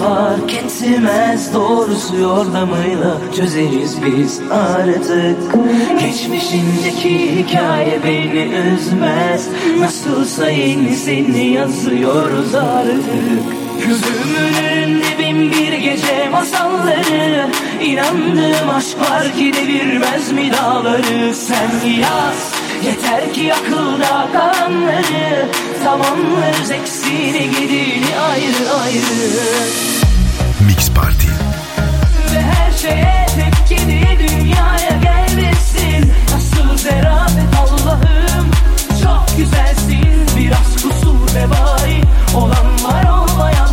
var kesilmez doğrusu yordamıyla çözeriz biz artık. Geçmişindeki hikaye beni üzmez. Nasılsa yenisini yazıyoruz artık. Gözümün önünde bin bir gece masalları. İnandığım aşk var ki devirmez mi dağları? Sen yaz yeter ki akılda kalanları. Zamanlar eksiğini gidini ayrı ayrı. Mix Party. Ve her şeye tepkini dünyaya gelmesin. Nasıl zerafet Allah'ım? Çok güzelsin. Biraz kusur vebali Olan var olmayan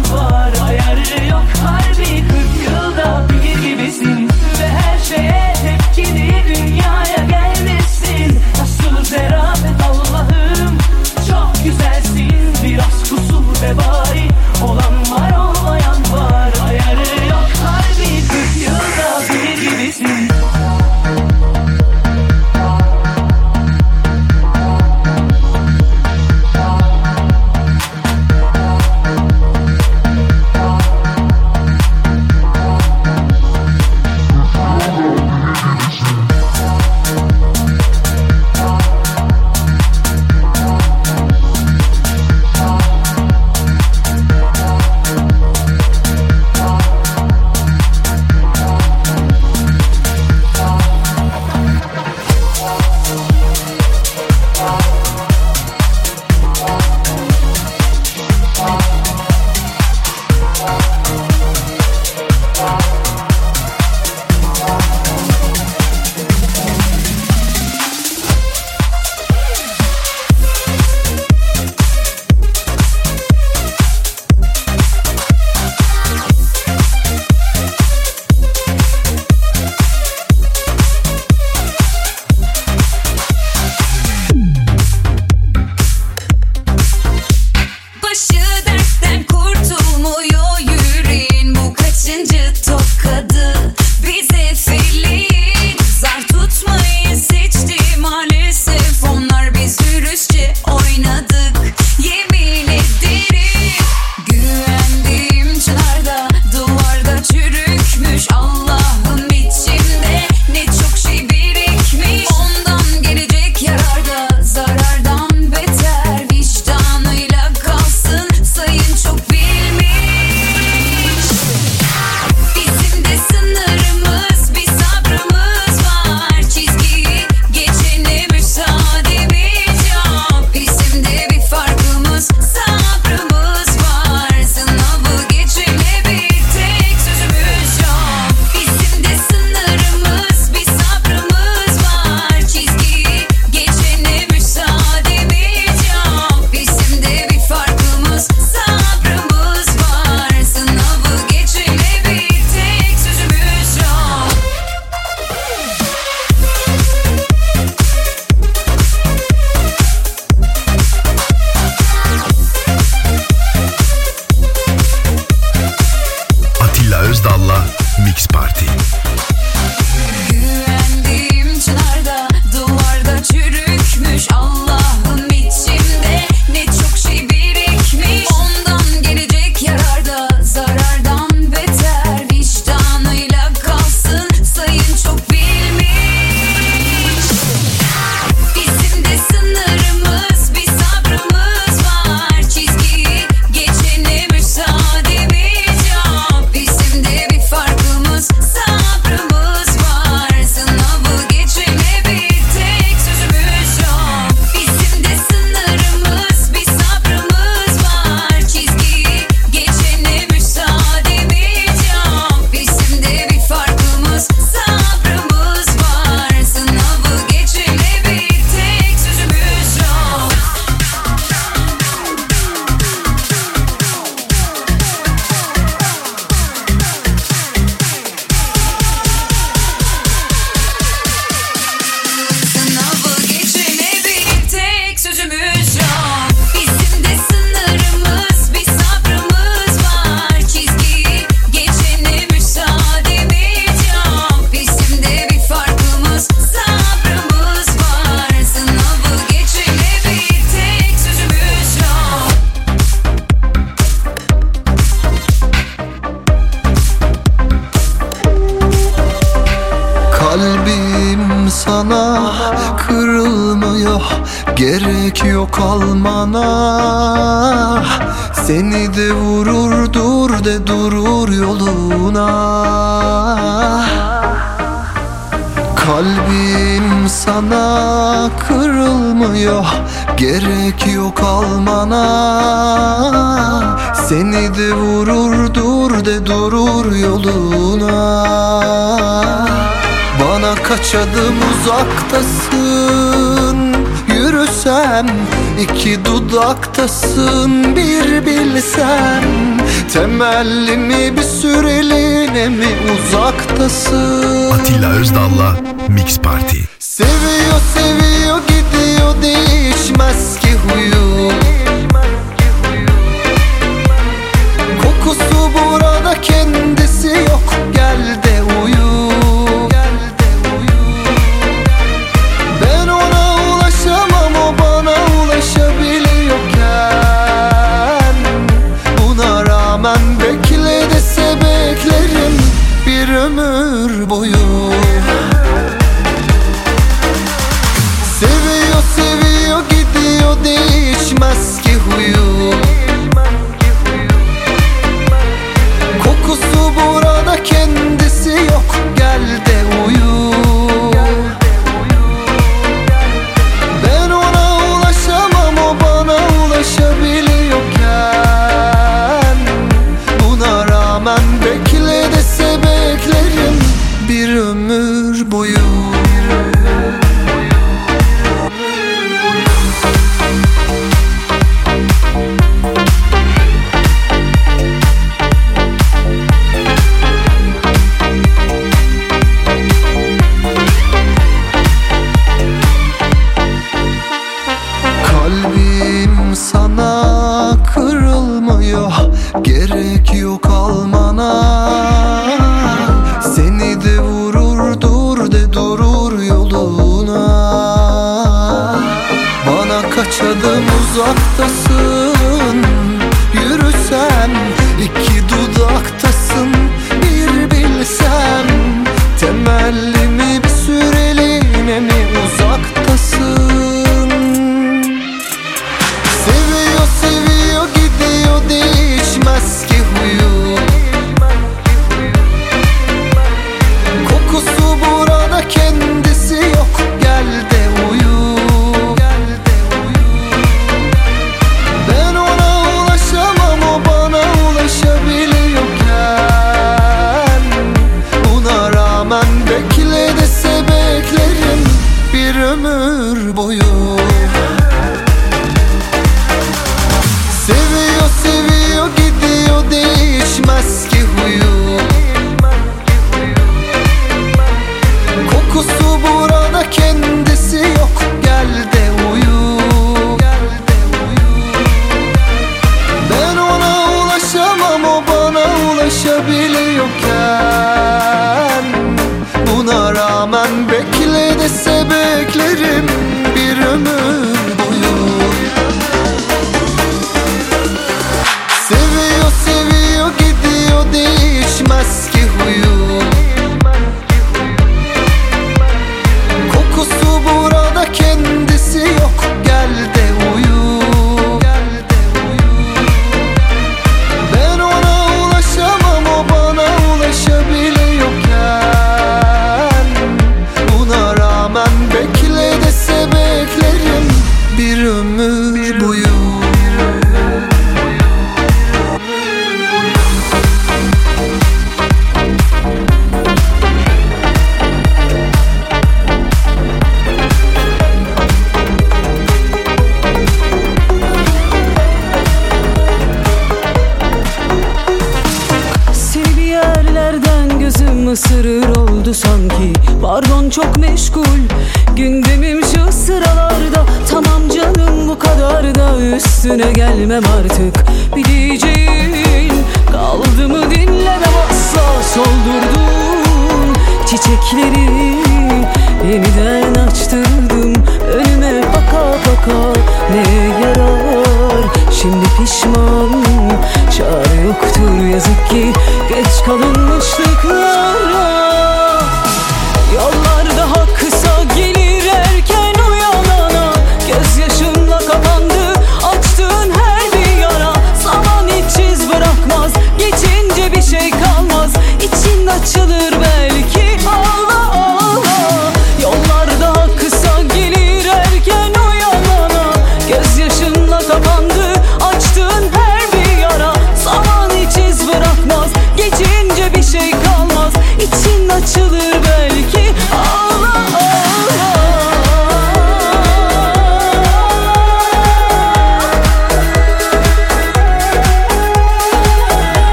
almana. Seni de vurur dur de durur yoluna. Kalbim sana kırılmıyor Gerek yok almana. Seni de vurur dur de durur yoluna. Bana kaç adım uzaktasın bilsem iki dudaktasın bir bilsem. Temelli mi bir süreliğine mi uzaktasın? Atilla Özdal'la Mix Party. Seviyor seviyor gidiyor değişmez ki huyu. Kokusu burada kendisi yok geldi.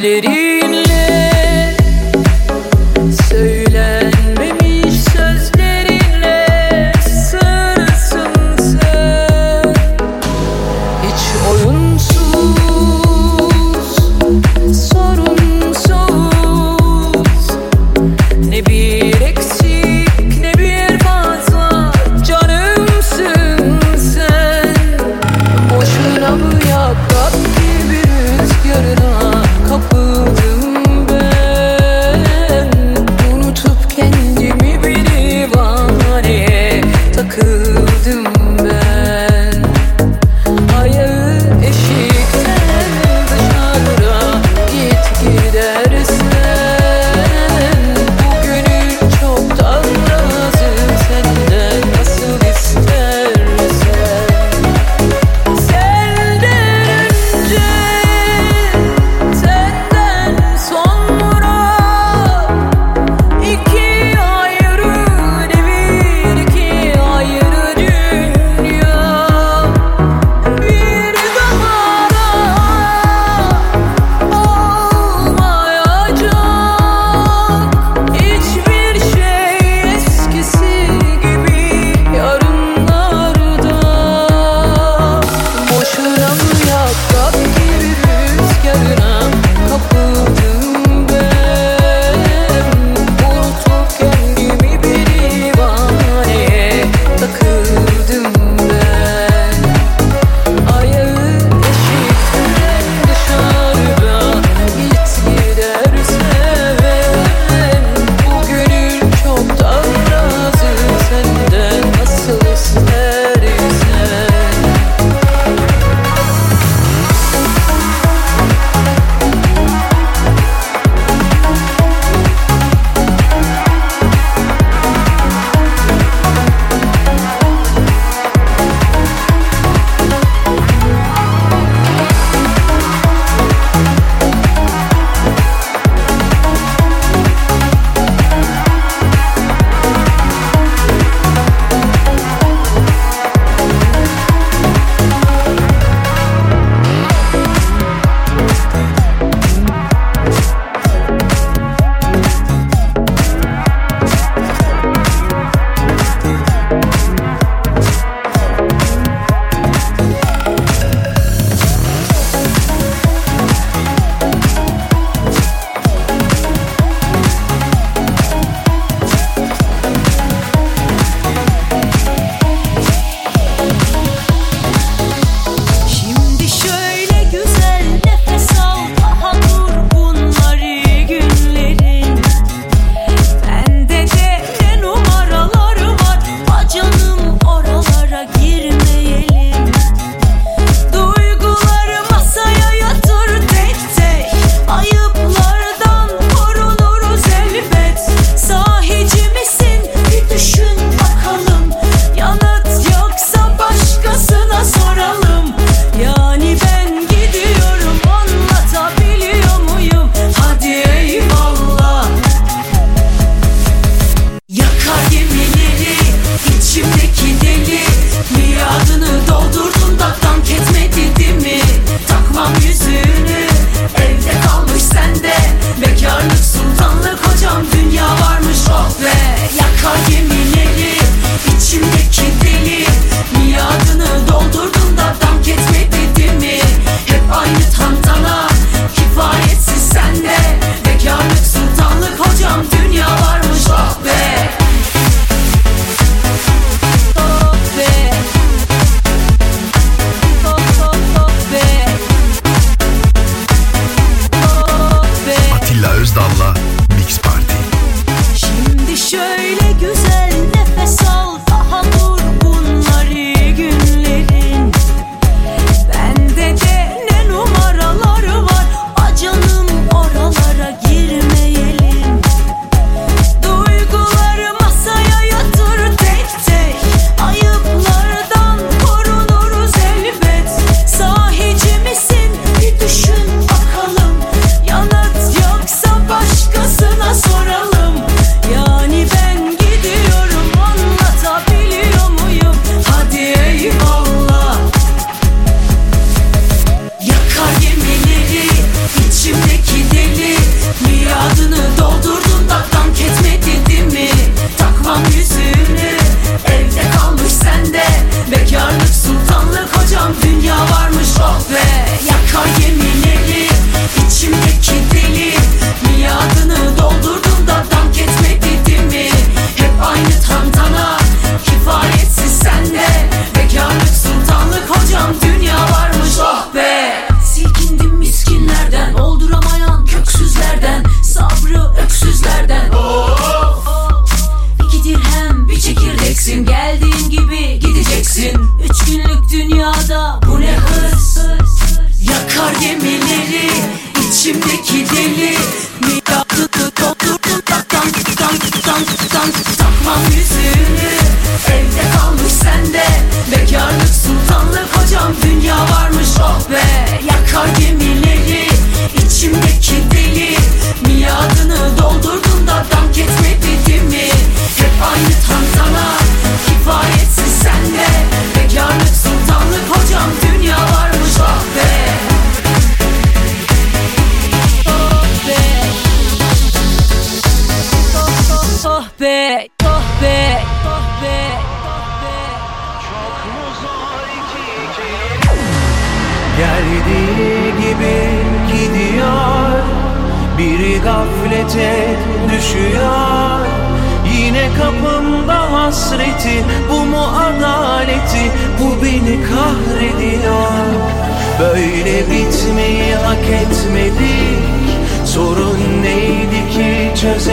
Lady.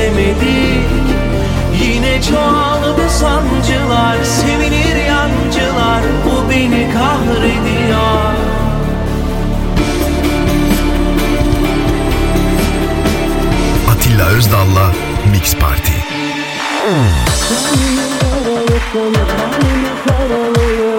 bilemedik Yine çaldı sancılar Sevinir yancılar Bu beni kahrediyor Atilla Özdal'la Mix Party Sen bana yok,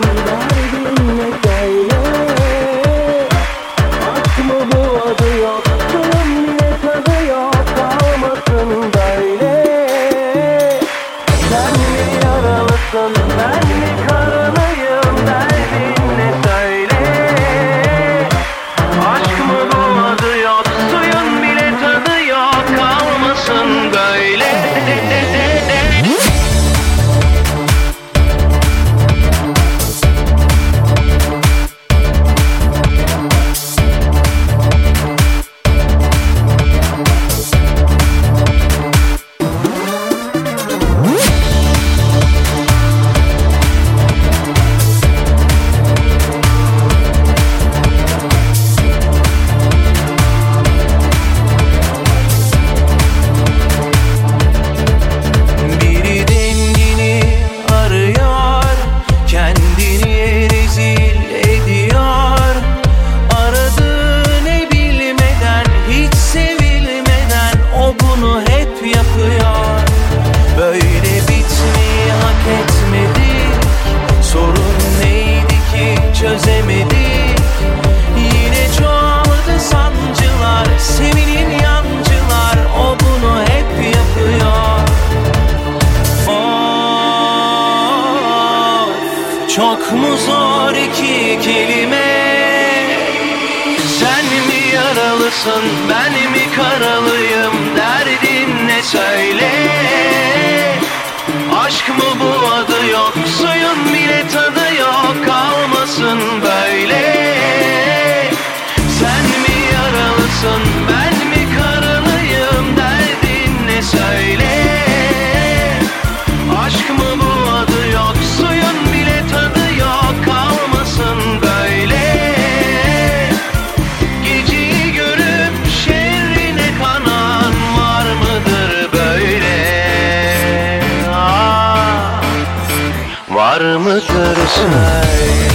Çok mu zor iki kelime? Sen mi yaralısın ben mi karalıyım? could have sighed.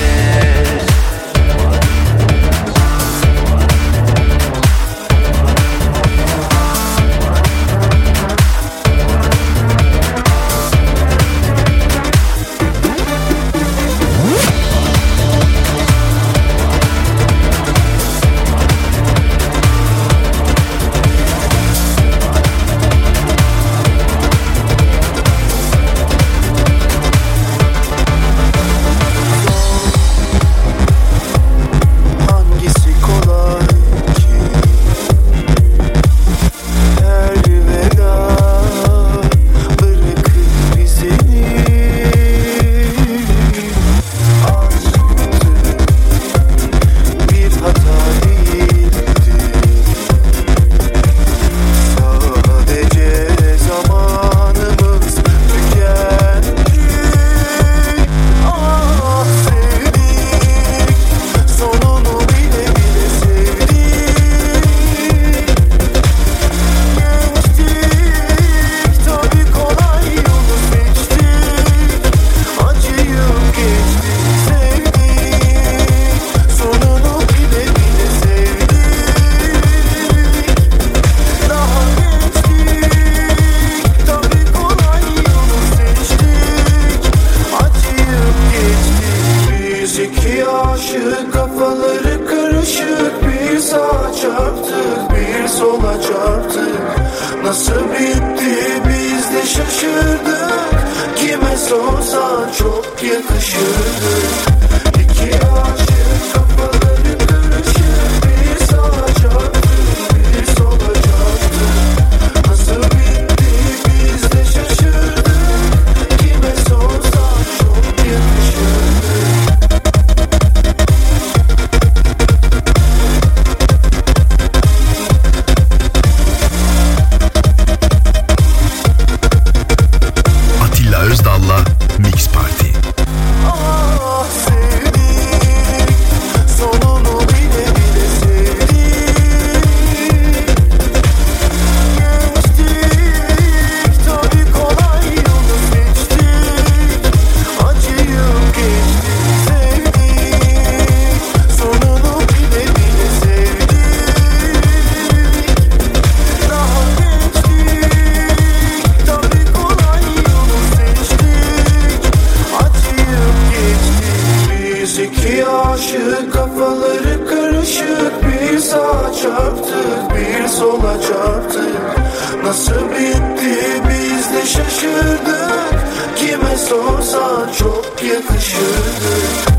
Şaşırdık Kime sorsan çok yakışırdı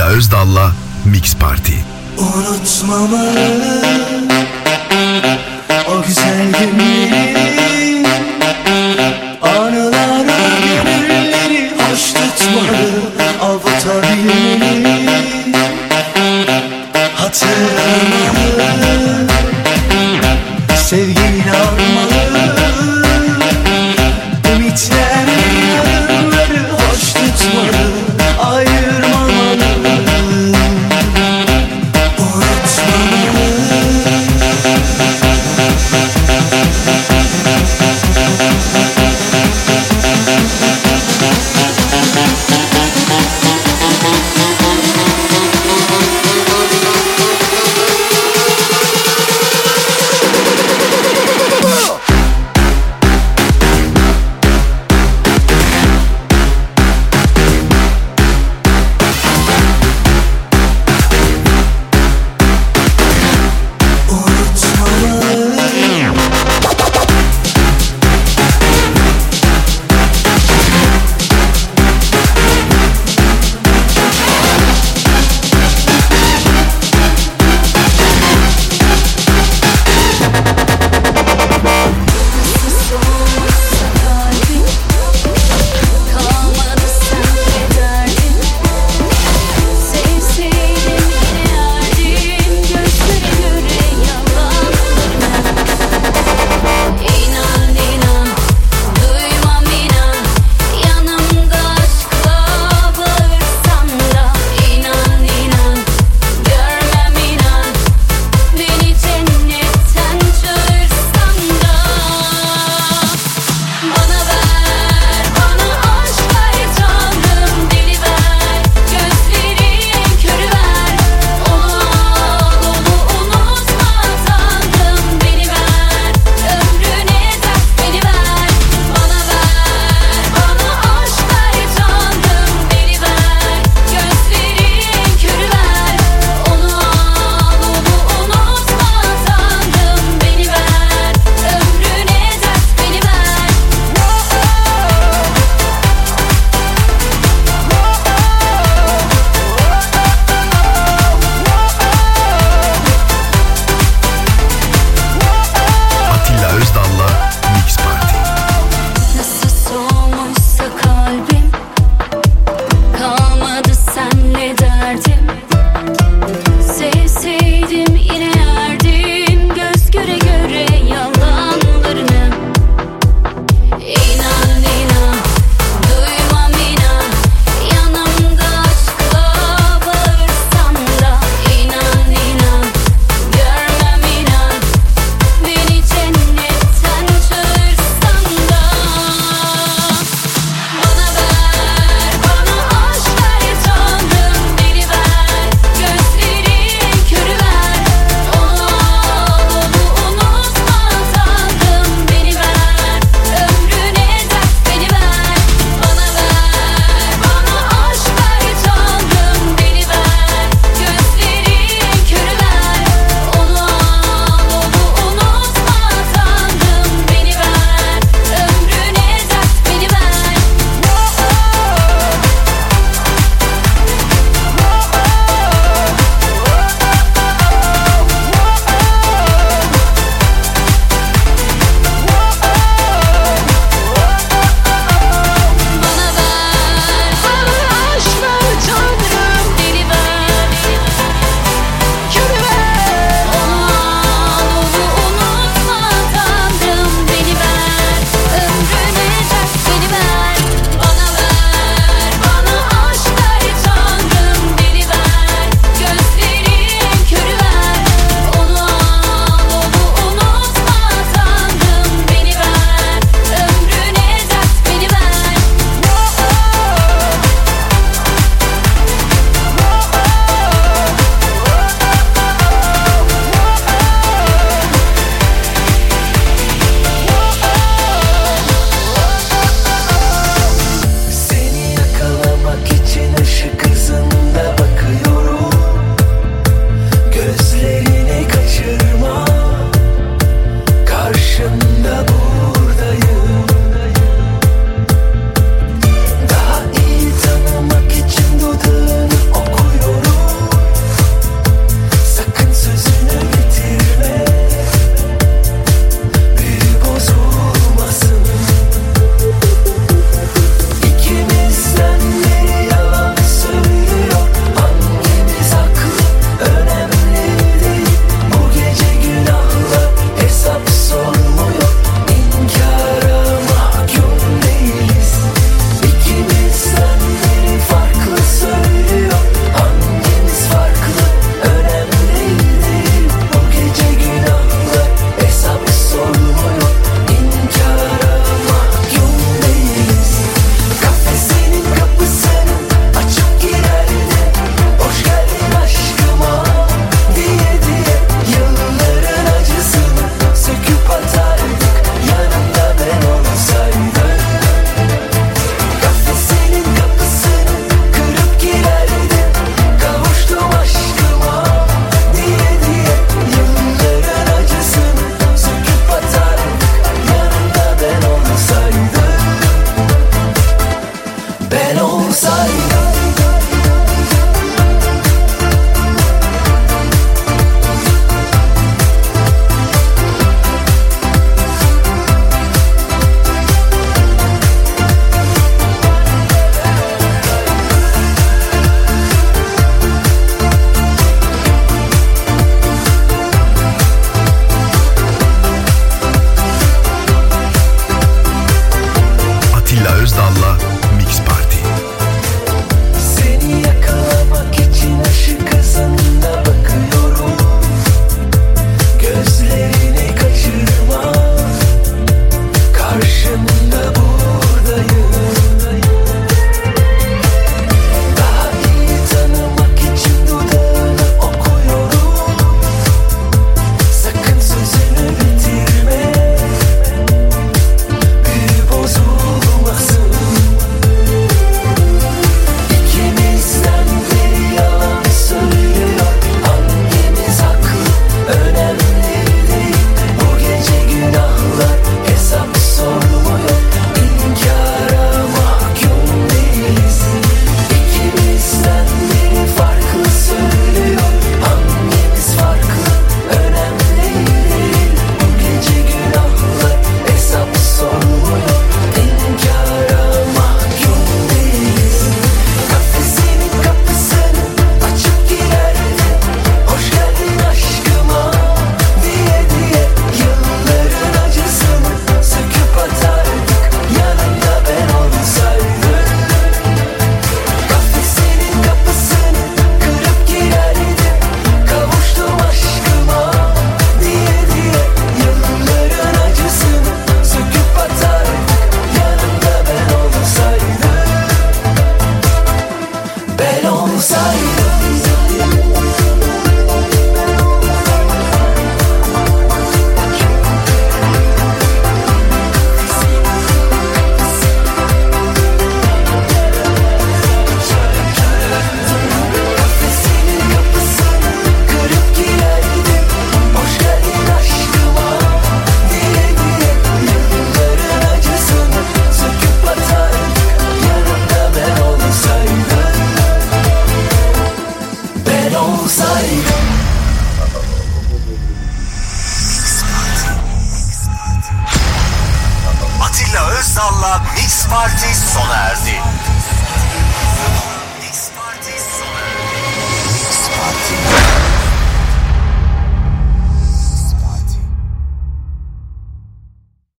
Atilla Özdal'la Mix Party. Unutmamalı O güzel günleri